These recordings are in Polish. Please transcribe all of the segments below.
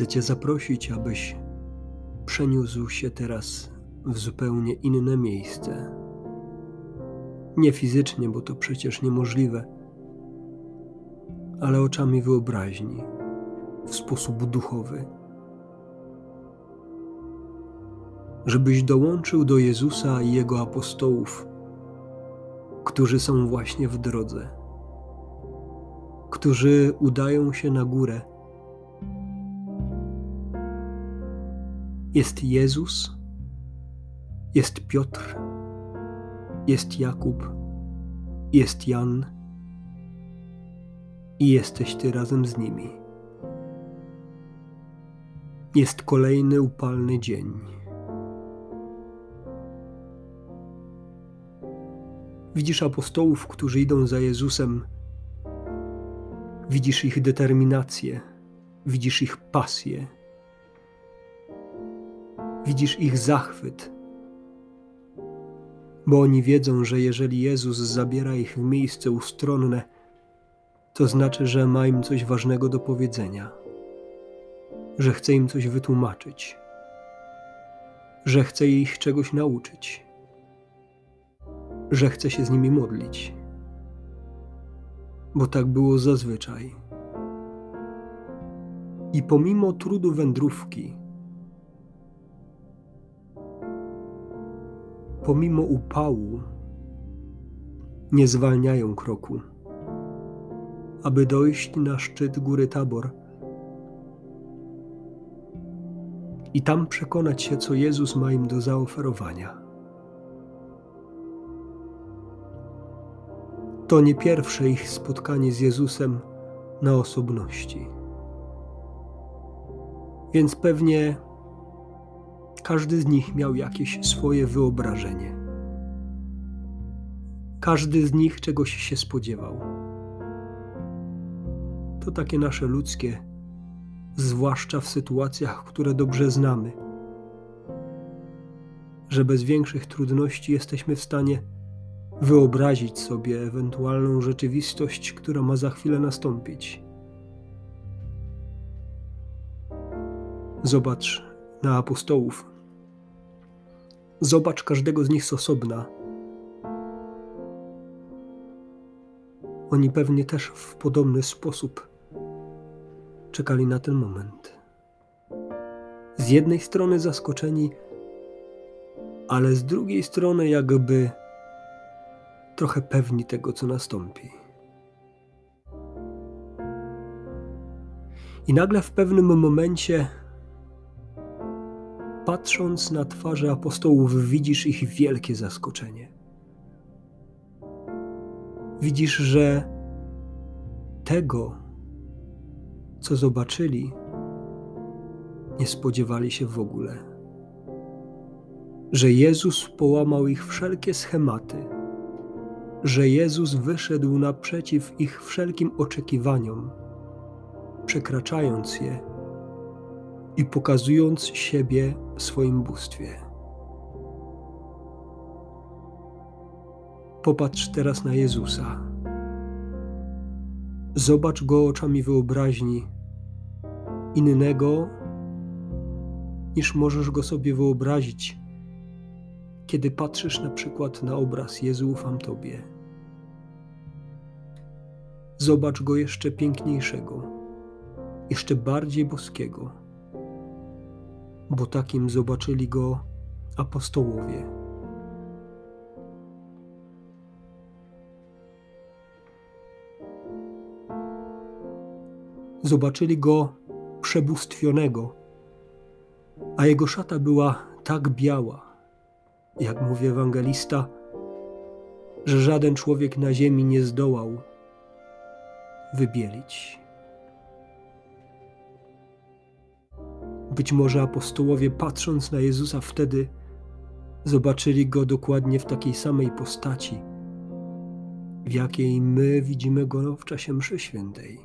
Chcę Cię zaprosić, abyś przeniósł się teraz w zupełnie inne miejsce. Nie fizycznie, bo to przecież niemożliwe, ale oczami wyobraźni, w sposób duchowy. Żebyś dołączył do Jezusa i Jego apostołów, którzy są właśnie w drodze, którzy udają się na górę Jest Jezus, jest Piotr, jest Jakub, jest Jan i jesteś Ty razem z nimi. Jest kolejny upalny dzień. Widzisz apostołów, którzy idą za Jezusem. Widzisz ich determinację, widzisz ich pasję widzisz ich zachwyt, bo oni wiedzą, że jeżeli Jezus zabiera ich w miejsce ustronne, to znaczy, że ma im coś ważnego do powiedzenia, że chce im coś wytłumaczyć, że chce ich czegoś nauczyć, że chce się z nimi modlić, bo tak było zazwyczaj. I pomimo trudu wędrówki, pomimo upału nie zwalniają kroku, aby dojść na szczyt góry Tabor i tam przekonać się, co Jezus ma im do zaoferowania. To nie pierwsze ich spotkanie z Jezusem na osobności. Więc pewnie każdy z nich miał jakieś swoje wyobrażenie. Każdy z nich czegoś się spodziewał. To takie nasze ludzkie, zwłaszcza w sytuacjach, które dobrze znamy, że bez większych trudności jesteśmy w stanie wyobrazić sobie ewentualną rzeczywistość, która ma za chwilę nastąpić. Zobacz na apostołów. Zobacz każdego z nich z osobna. Oni pewnie też w podobny sposób czekali na ten moment. Z jednej strony zaskoczeni, ale z drugiej strony jakby trochę pewni tego, co nastąpi. I nagle w pewnym momencie patrząc na twarze apostołów, widzisz ich wielkie zaskoczenie. Widzisz, że tego, co zobaczyli, nie spodziewali się w ogóle. Że Jezus połamał ich wszelkie schematy, że Jezus wyszedł naprzeciw ich wszelkim oczekiwaniom, przekraczając je i pokazując siebie w swoim bóstwie. Popatrz teraz na Jezusa. Zobacz go oczami wyobraźni, innego niż możesz go sobie wyobrazić, kiedy patrzysz na przykład na obraz Jezu ufam Tobie. Zobacz go jeszcze piękniejszego, jeszcze bardziej boskiego bo takim zobaczyli go apostołowie. Zobaczyli go przebóstwionego, a jego szata była tak biała, jak mówi ewangelista, że żaden człowiek na ziemi nie zdołał wybielić. Być może apostołowie, patrząc na Jezusa wtedy, zobaczyli go dokładnie w takiej samej postaci, w jakiej my widzimy go w czasie mszy świętej.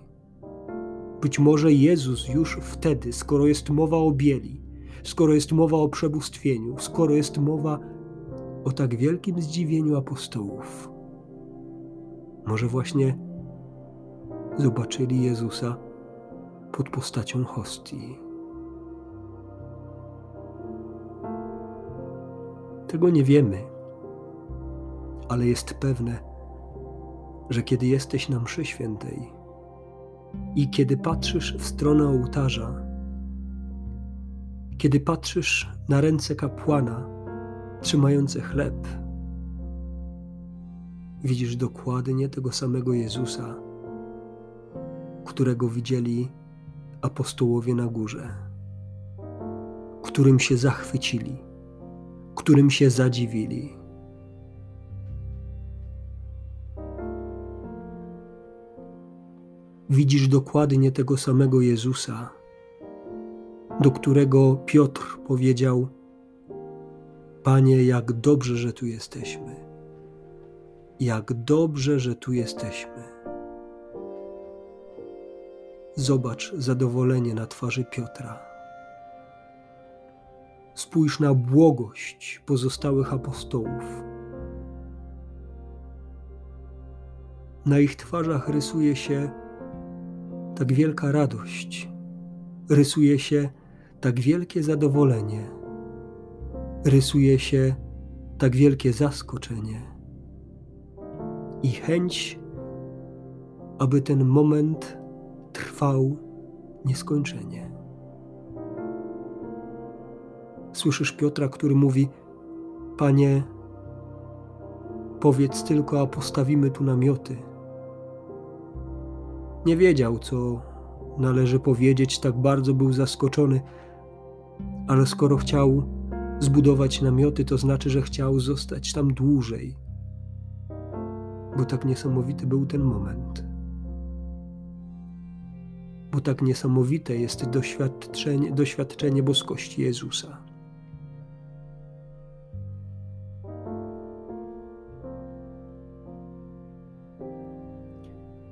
Być może Jezus już wtedy, skoro jest mowa o bieli, skoro jest mowa o przebóstwieniu, skoro jest mowa o tak wielkim zdziwieniu apostołów, może właśnie zobaczyli Jezusa pod postacią hostii Tego nie wiemy, ale jest pewne, że kiedy jesteś na mszy świętej i kiedy patrzysz w stronę ołtarza, kiedy patrzysz na ręce kapłana trzymające chleb, widzisz dokładnie tego samego Jezusa, którego widzieli apostołowie na górze, którym się zachwycili, którym się zadziwili. Widzisz dokładnie tego samego Jezusa, do którego Piotr powiedział: Panie, jak dobrze, że tu jesteśmy. Jak dobrze, że tu jesteśmy. Zobacz zadowolenie na twarzy Piotra. Spójrz na błogość pozostałych apostołów. Na ich twarzach rysuje się tak wielka radość, rysuje się tak wielkie zadowolenie, rysuje się tak wielkie zaskoczenie i chęć, aby ten moment trwał nieskończenie. Słyszysz Piotra, który mówi: Panie, powiedz tylko, a postawimy tu namioty. Nie wiedział, co należy powiedzieć, tak bardzo był zaskoczony, ale skoro chciał zbudować namioty, to znaczy, że chciał zostać tam dłużej, bo tak niesamowity był ten moment. Bo tak niesamowite jest doświadczenie, doświadczenie boskości Jezusa.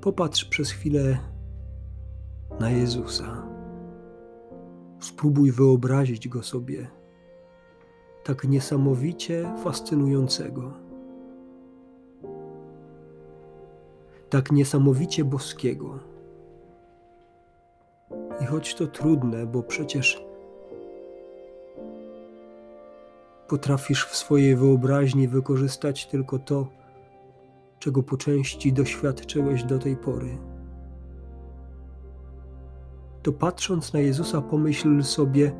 Popatrz przez chwilę na Jezusa. Spróbuj wyobrazić go sobie tak niesamowicie fascynującego, tak niesamowicie boskiego. I choć to trudne, bo przecież potrafisz w swojej wyobraźni wykorzystać tylko to, czego po części doświadczyłeś do tej pory. To patrząc na Jezusa, pomyśl sobie,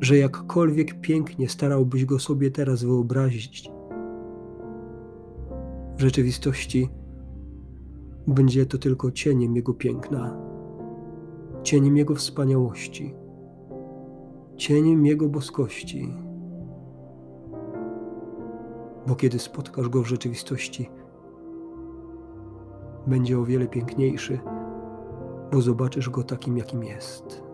że jakkolwiek pięknie starałbyś go sobie teraz wyobrazić, w rzeczywistości będzie to tylko cieniem Jego piękna, cieniem Jego wspaniałości, cieniem Jego boskości. Bo kiedy spotkasz Go w rzeczywistości, będzie o wiele piękniejszy, bo zobaczysz Go takim, jakim jest.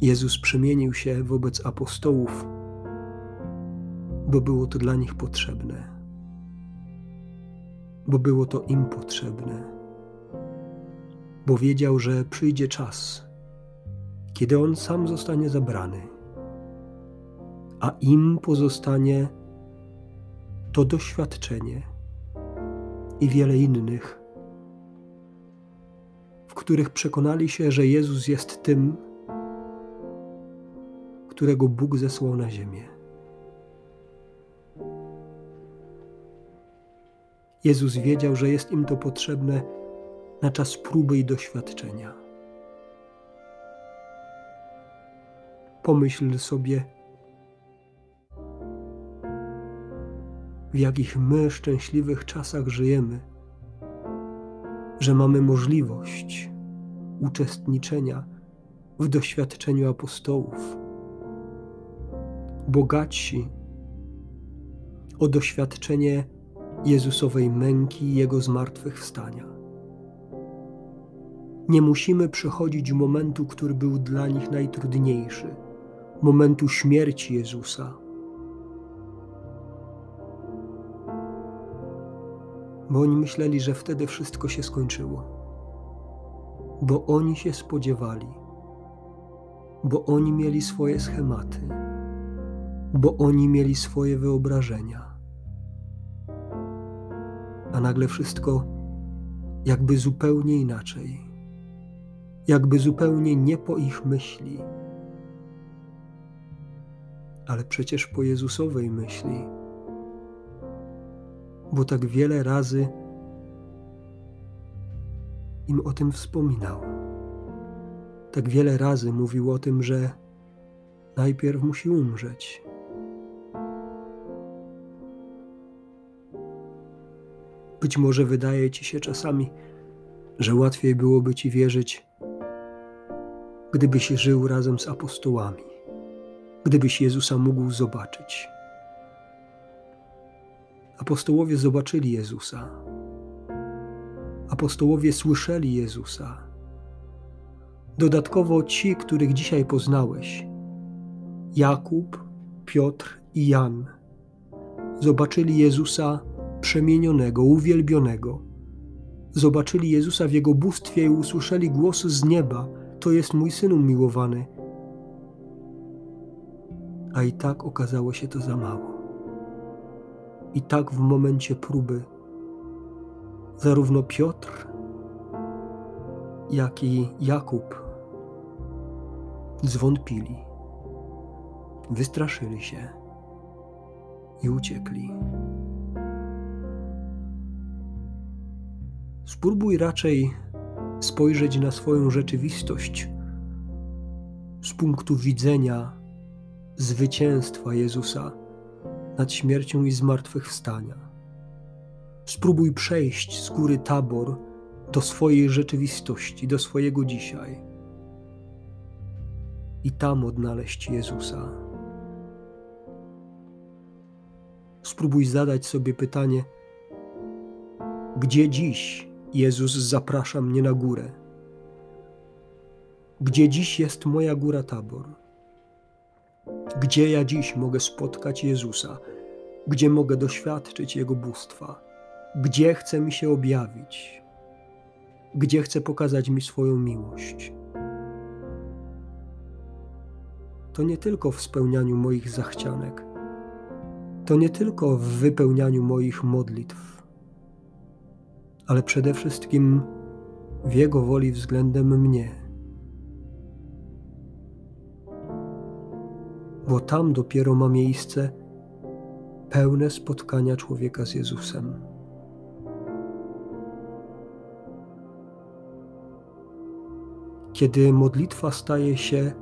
Jezus przemienił się wobec apostołów, bo było to dla nich potrzebne, bo było to im potrzebne, bo wiedział, że przyjdzie czas, kiedy on sam zostanie zabrany, a im pozostanie to doświadczenie i wiele innych, w których przekonali się, że Jezus jest tym, którego Bóg zesłał na ziemię. Jezus wiedział, że jest im to potrzebne na czas próby i doświadczenia. Pomyśl sobie, w jakich my szczęśliwych czasach żyjemy, że mamy możliwość uczestniczenia w doświadczeniu apostołów bogatsi o doświadczenie Jezusowej męki i Jego zmartwychwstania. Nie musimy przechodzić momentu, który był dla nich najtrudniejszy, momentu śmierci Jezusa. Bo oni myśleli, że wtedy wszystko się skończyło. Bo oni się spodziewali, bo oni mieli swoje schematy bo oni mieli swoje wyobrażenia. A nagle wszystko jakby zupełnie inaczej, jakby zupełnie nie po ich myśli, ale przecież po Jezusowej myśli, bo tak wiele razy im o tym wspominał. Tak wiele razy mówił o tym, że najpierw musi umrzeć. Być może wydaje ci się czasami, że łatwiej byłoby ci wierzyć, gdybyś żył razem z apostołami, gdybyś Jezusa mógł zobaczyć. Apostołowie zobaczyli Jezusa. Apostołowie słyszeli Jezusa. Dodatkowo ci, których dzisiaj poznałeś, Jakub, Piotr i Jan, zobaczyli Jezusa przemienionego, uwielbionego. Zobaczyli Jezusa w Jego bóstwie i usłyszeli głos z nieba: To jest mój syn umiłowany. A i tak okazało się to za mało. I tak w momencie próby zarówno Piotr, jak i Jakub zwątpili, wystraszyli się i uciekli. Spróbuj raczej spojrzeć na swoją rzeczywistość z punktu widzenia zwycięstwa Jezusa nad śmiercią i zmartwychwstania. Spróbuj przejść z góry tabor do swojej rzeczywistości, do swojego dzisiaj i tam odnaleźć Jezusa. Spróbuj zadać sobie pytanie, gdzie dziś Jezus zaprasza mnie na górę. Gdzie dziś jest moja góra Tabor? Gdzie ja dziś mogę spotkać Jezusa? Gdzie mogę doświadczyć Jego bóstwa? Gdzie chce mi się objawić? Gdzie chce pokazać mi swoją miłość? To nie tylko w spełnianiu moich zachcianek, to nie tylko w wypełnianiu moich modlitw, ale przede wszystkim w Jego woli względem mnie. Bo tam dopiero ma miejsce pełne spotkania człowieka z Jezusem. Kiedy modlitwa staje się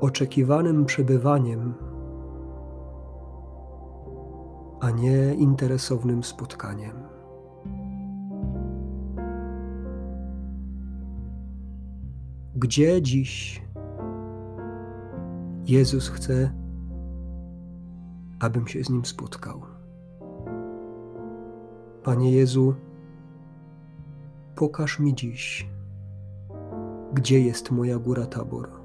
oczekiwanym przebywaniem, a nie interesownym spotkaniem. Gdzie dziś Jezus chce, abym się z Nim spotkał? Panie Jezu, pokaż mi dziś, gdzie jest moja góra tabor.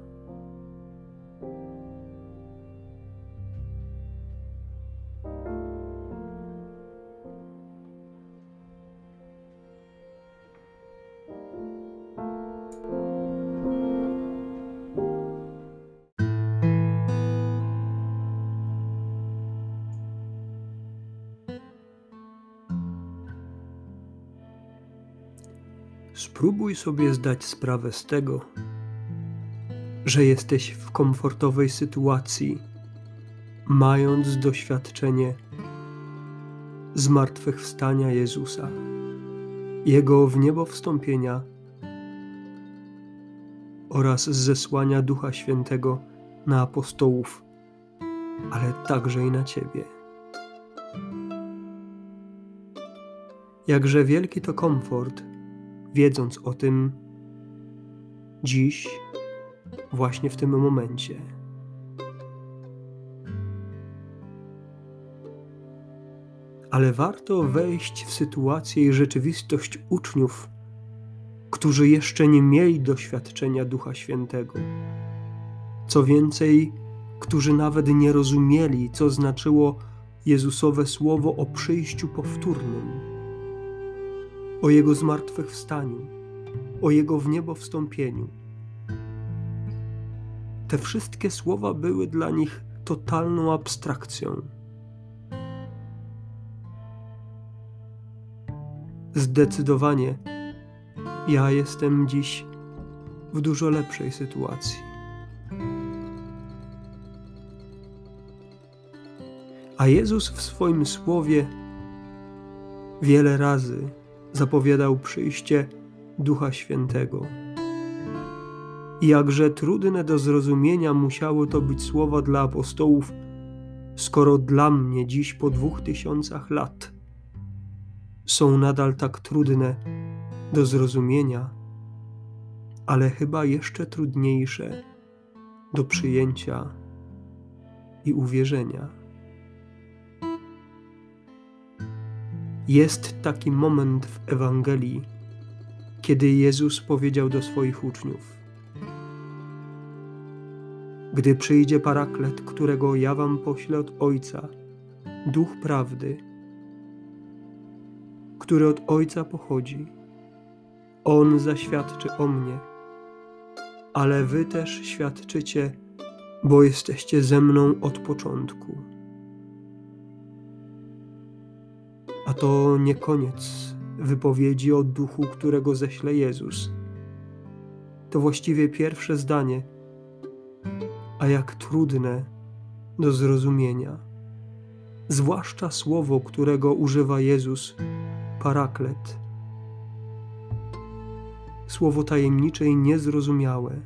Spróbuj sobie zdać sprawę z tego, że jesteś w komfortowej sytuacji, mając doświadczenie zmartwychwstania Jezusa, Jego w niebo wstąpienia oraz zesłania Ducha Świętego na apostołów, ale także i na Ciebie. Jakże wielki to komfort, wiedząc o tym dziś, właśnie w tym momencie. Ale warto wejść w sytuację i rzeczywistość uczniów, którzy jeszcze nie mieli doświadczenia Ducha Świętego. Co więcej, którzy nawet nie rozumieli, co znaczyło Jezusowe słowo o przyjściu powtórnym o Jego zmartwychwstaniu, o Jego w niebo wstąpieniu. Te wszystkie słowa były dla nich totalną abstrakcją. zdecydowanie ja jestem dziś w dużo lepszej sytuacji. A Jezus w swoim słowie wiele razy zapowiadał przyjście Ducha Świętego. I jakże trudne do zrozumienia musiały to być słowa dla apostołów, skoro dla mnie dziś po dwóch tysiącach lat są nadal tak trudne do zrozumienia, ale chyba jeszcze trudniejsze do przyjęcia i uwierzenia. Jest taki moment w Ewangelii, kiedy Jezus powiedział do swoich uczniów: Gdy przyjdzie paraklet, którego ja wam poślę od Ojca, duch prawdy, który od Ojca pochodzi, on zaświadczy o mnie, ale wy też świadczycie, bo jesteście ze mną od początku. A to nie koniec wypowiedzi o duchu, którego ześle Jezus. To właściwie pierwsze zdanie, a jak trudne do zrozumienia. Zwłaszcza słowo, którego używa Jezus, paraklet. Słowo tajemnicze i niezrozumiałe,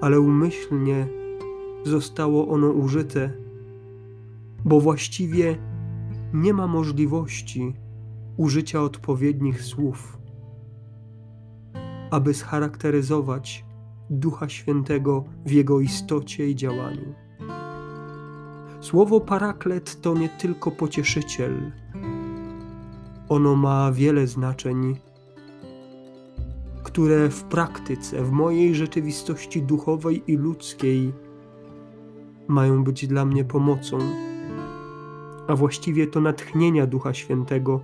ale umyślnie zostało ono użyte bo właściwie nie ma możliwości użycia odpowiednich słów, aby scharakteryzować Ducha Świętego w jego istocie i działaniu. Słowo paraklet to nie tylko pocieszyciel. Ono ma wiele znaczeń, które w praktyce, w mojej rzeczywistości duchowej i ludzkiej mają być dla mnie pomocą a właściwie to natchnienia Ducha Świętego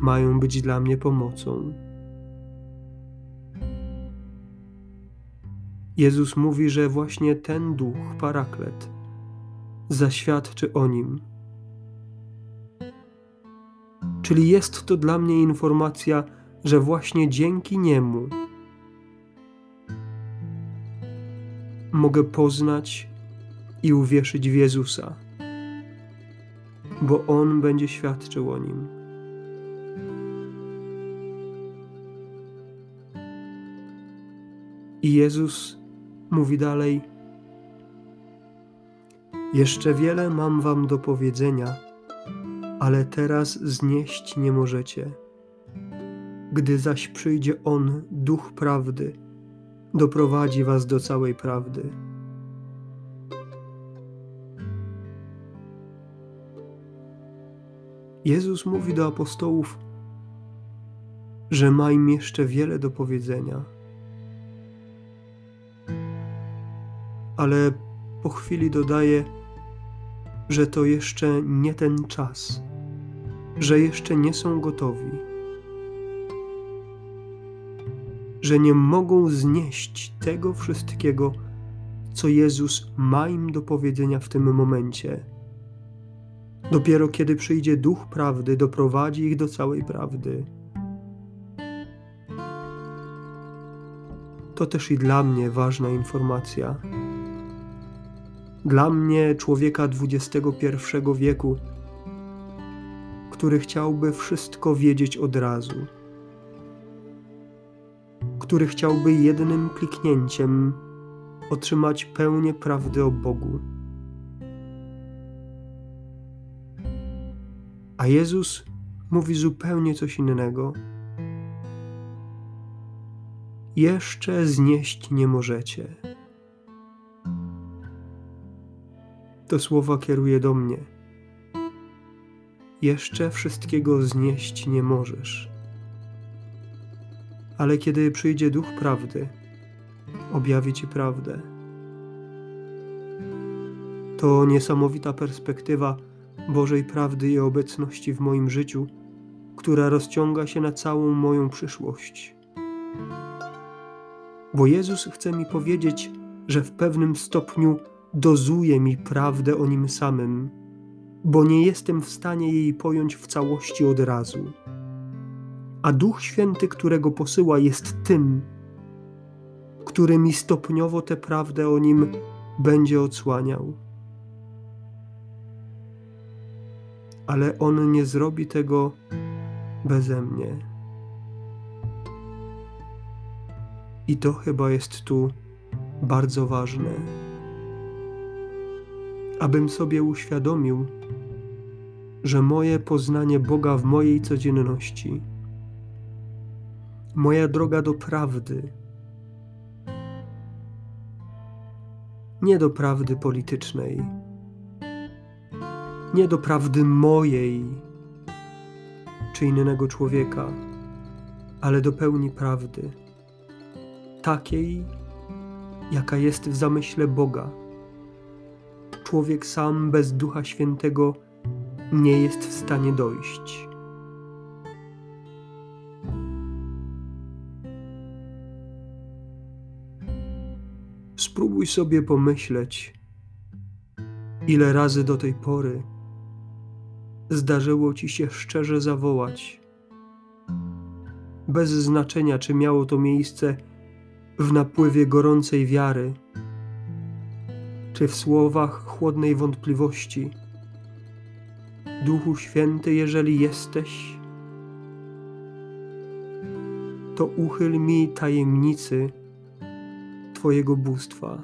mają być dla mnie pomocą. Jezus mówi, że właśnie ten duch, paraklet, zaświadczy o nim. Czyli jest to dla mnie informacja, że właśnie dzięki niemu mogę poznać i uwierzyć w Jezusa bo On będzie świadczył o nim. I Jezus mówi dalej: Jeszcze wiele mam wam do powiedzenia, ale teraz znieść nie możecie. Gdy zaś przyjdzie On, duch prawdy, doprowadzi was do całej prawdy Jezus mówi do apostołów, że ma im jeszcze wiele do powiedzenia. Ale po chwili dodaje, że to jeszcze nie ten czas, że jeszcze nie są gotowi, że nie mogą znieść tego wszystkiego, co Jezus ma im do powiedzenia w tym momencie Dopiero kiedy przyjdzie duch prawdy, doprowadzi ich do całej prawdy. To też i dla mnie ważna informacja. Dla mnie, człowieka XXI wieku, który chciałby wszystko wiedzieć od razu, który chciałby jednym kliknięciem otrzymać pełnię prawdy o Bogu. A Jezus mówi zupełnie coś innego. Jeszcze znieść nie możecie. To słowa kieruje do mnie. Jeszcze wszystkiego znieść nie możesz. Ale kiedy przyjdzie duch prawdy, objawi ci prawdę. To niesamowita perspektywa Bożej prawdy i obecności w moim życiu, która rozciąga się na całą moją przyszłość. Bo Jezus chce mi powiedzieć, że w pewnym stopniu dozuje mi prawdę o Nim samym, bo nie jestem w stanie jej pojąć w całości od razu. A Duch Święty, którego posyła, jest tym, który mi stopniowo tę prawdę o nim będzie odsłaniał. Ale on nie zrobi tego beze mnie. I to chyba jest tu bardzo ważne, abym sobie uświadomił, że moje poznanie Boga w mojej codzienności, moja droga do prawdy, nie do prawdy politycznej, nie do prawdy mojej czy innego człowieka, ale do pełni prawdy, takiej, jaka jest w zamyśle Boga. Człowiek sam bez Ducha Świętego nie jest w stanie dojść. Spróbuj sobie pomyśleć, ile razy do tej pory zdarzyło ci się szczerze zawołać, bez znaczenia, czy miało to miejsce w napływie gorącej wiary, czy w słowach chłodnej wątpliwości. Duchu Święty, jeżeli jesteś, to uchyl mi tajemnicy Twojego bóstwa.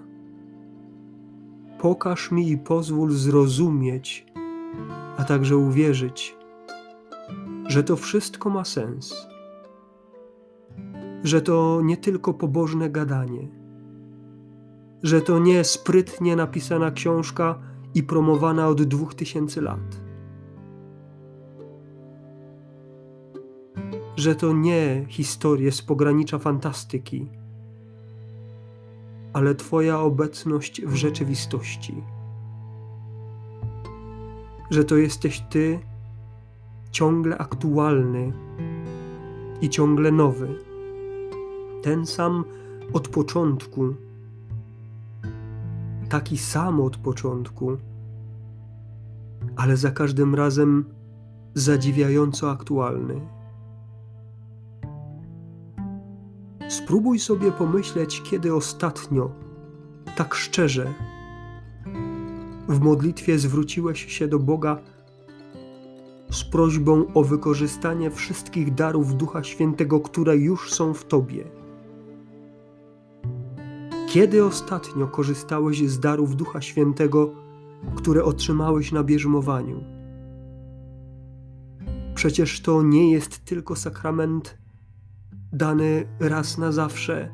Pokaż mi i pozwól zrozumieć, a także uwierzyć, że to wszystko ma sens, że to nie tylko pobożne gadanie, że to nie sprytnie napisana książka i promowana od dwóch tysięcy lat. Że to nie historie z pogranicza fantastyki, ale Twoja obecność w rzeczywistości. Że to jesteś Ty ciągle aktualny i ciągle nowy. Ten sam od początku, taki sam od początku, ale za każdym razem zadziwiająco aktualny. Spróbuj sobie pomyśleć, kiedy ostatnio, tak szczerze, w modlitwie zwróciłeś się do Boga z prośbą o wykorzystanie wszystkich darów Ducha Świętego, które już są w Tobie. Kiedy ostatnio korzystałeś z darów Ducha Świętego, które otrzymałeś na bierzmowaniu? Przecież to nie jest tylko sakrament dany raz na zawsze,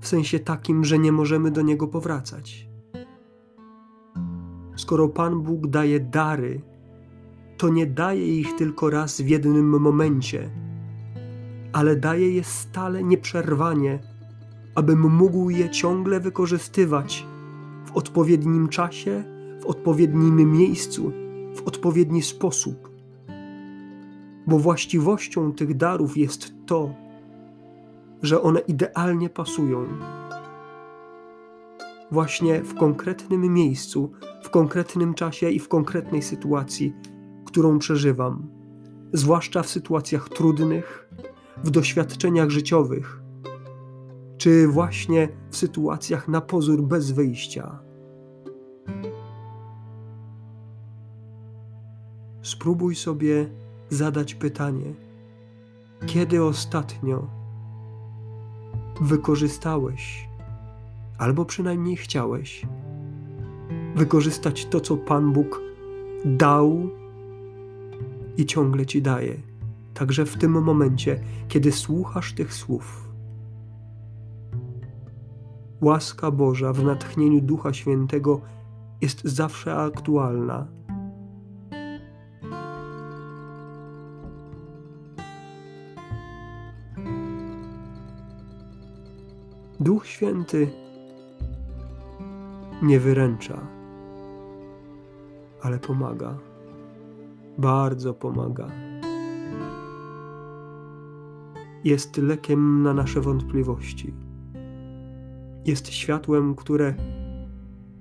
w sensie takim, że nie możemy do niego powracać. Skoro Pan Bóg daje dary, to nie daje ich tylko raz w jednym momencie, ale daje je stale, nieprzerwanie, abym mógł je ciągle wykorzystywać w odpowiednim czasie, w odpowiednim miejscu, w odpowiedni sposób. Bo właściwością tych darów jest to, że one idealnie pasują. Właśnie w konkretnym miejscu, konkretnym czasie i w konkretnej sytuacji, którą przeżywam, zwłaszcza w sytuacjach trudnych, w doświadczeniach życiowych, czy właśnie w sytuacjach na pozór bez wyjścia. Spróbuj sobie zadać pytanie, kiedy ostatnio wykorzystałeś, albo przynajmniej chciałeś wykorzystać to, co Pan Bóg dał i ciągle ci daje. Także w tym momencie, kiedy słuchasz tych słów, łaska Boża w natchnieniu Ducha Świętego jest zawsze aktualna Duch Święty nie wyręcza, ale pomaga. Bardzo pomaga. Jest lekiem na nasze wątpliwości. Jest światłem, które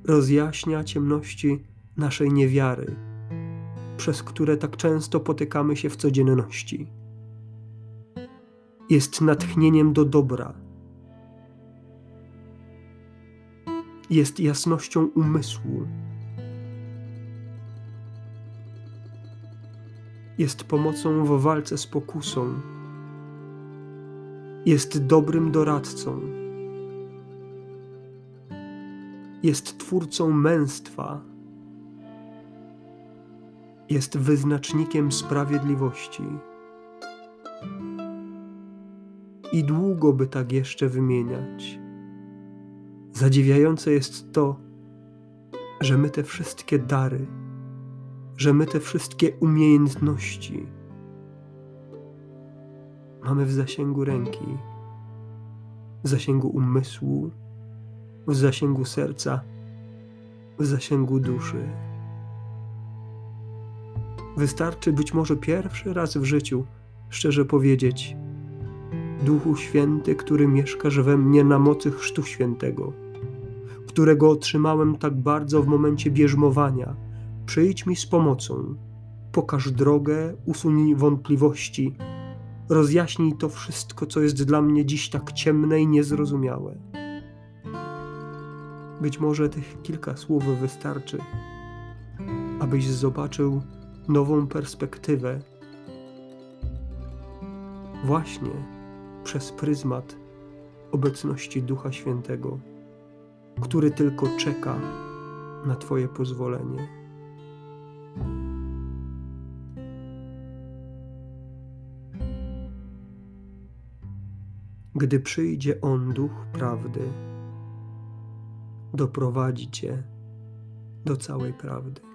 rozjaśnia ciemności naszej niewiary, przez które tak często potykamy się w codzienności. Jest natchnieniem do dobra. Jest jasnością umysłu. Jest pomocą w walce z pokusą. Jest dobrym doradcą. Jest twórcą męstwa jest wyznacznikiem sprawiedliwości. I długo by tak jeszcze wymieniać. Zadziwiające jest to, że my te wszystkie dary, że my te wszystkie umiejętności mamy w zasięgu ręki, w zasięgu umysłu, w zasięgu serca, w zasięgu duszy. Wystarczy być może pierwszy raz w życiu szczerze powiedzieć: Duchu Święty, który mieszkasz we mnie na mocy Chrztu Świętego, którego otrzymałem tak bardzo w momencie bierzmowania, przyjdź mi z pomocą, pokaż drogę, usuń wątpliwości, rozjaśnij to wszystko, co jest dla mnie dziś tak ciemne i niezrozumiałe. Być może tych kilka słów wystarczy, abyś zobaczył, nową perspektywę, właśnie przez pryzmat obecności Ducha Świętego, który tylko czeka na Twoje pozwolenie. Gdy przyjdzie On, Duch Prawdy, doprowadzi Cię do całej prawdy.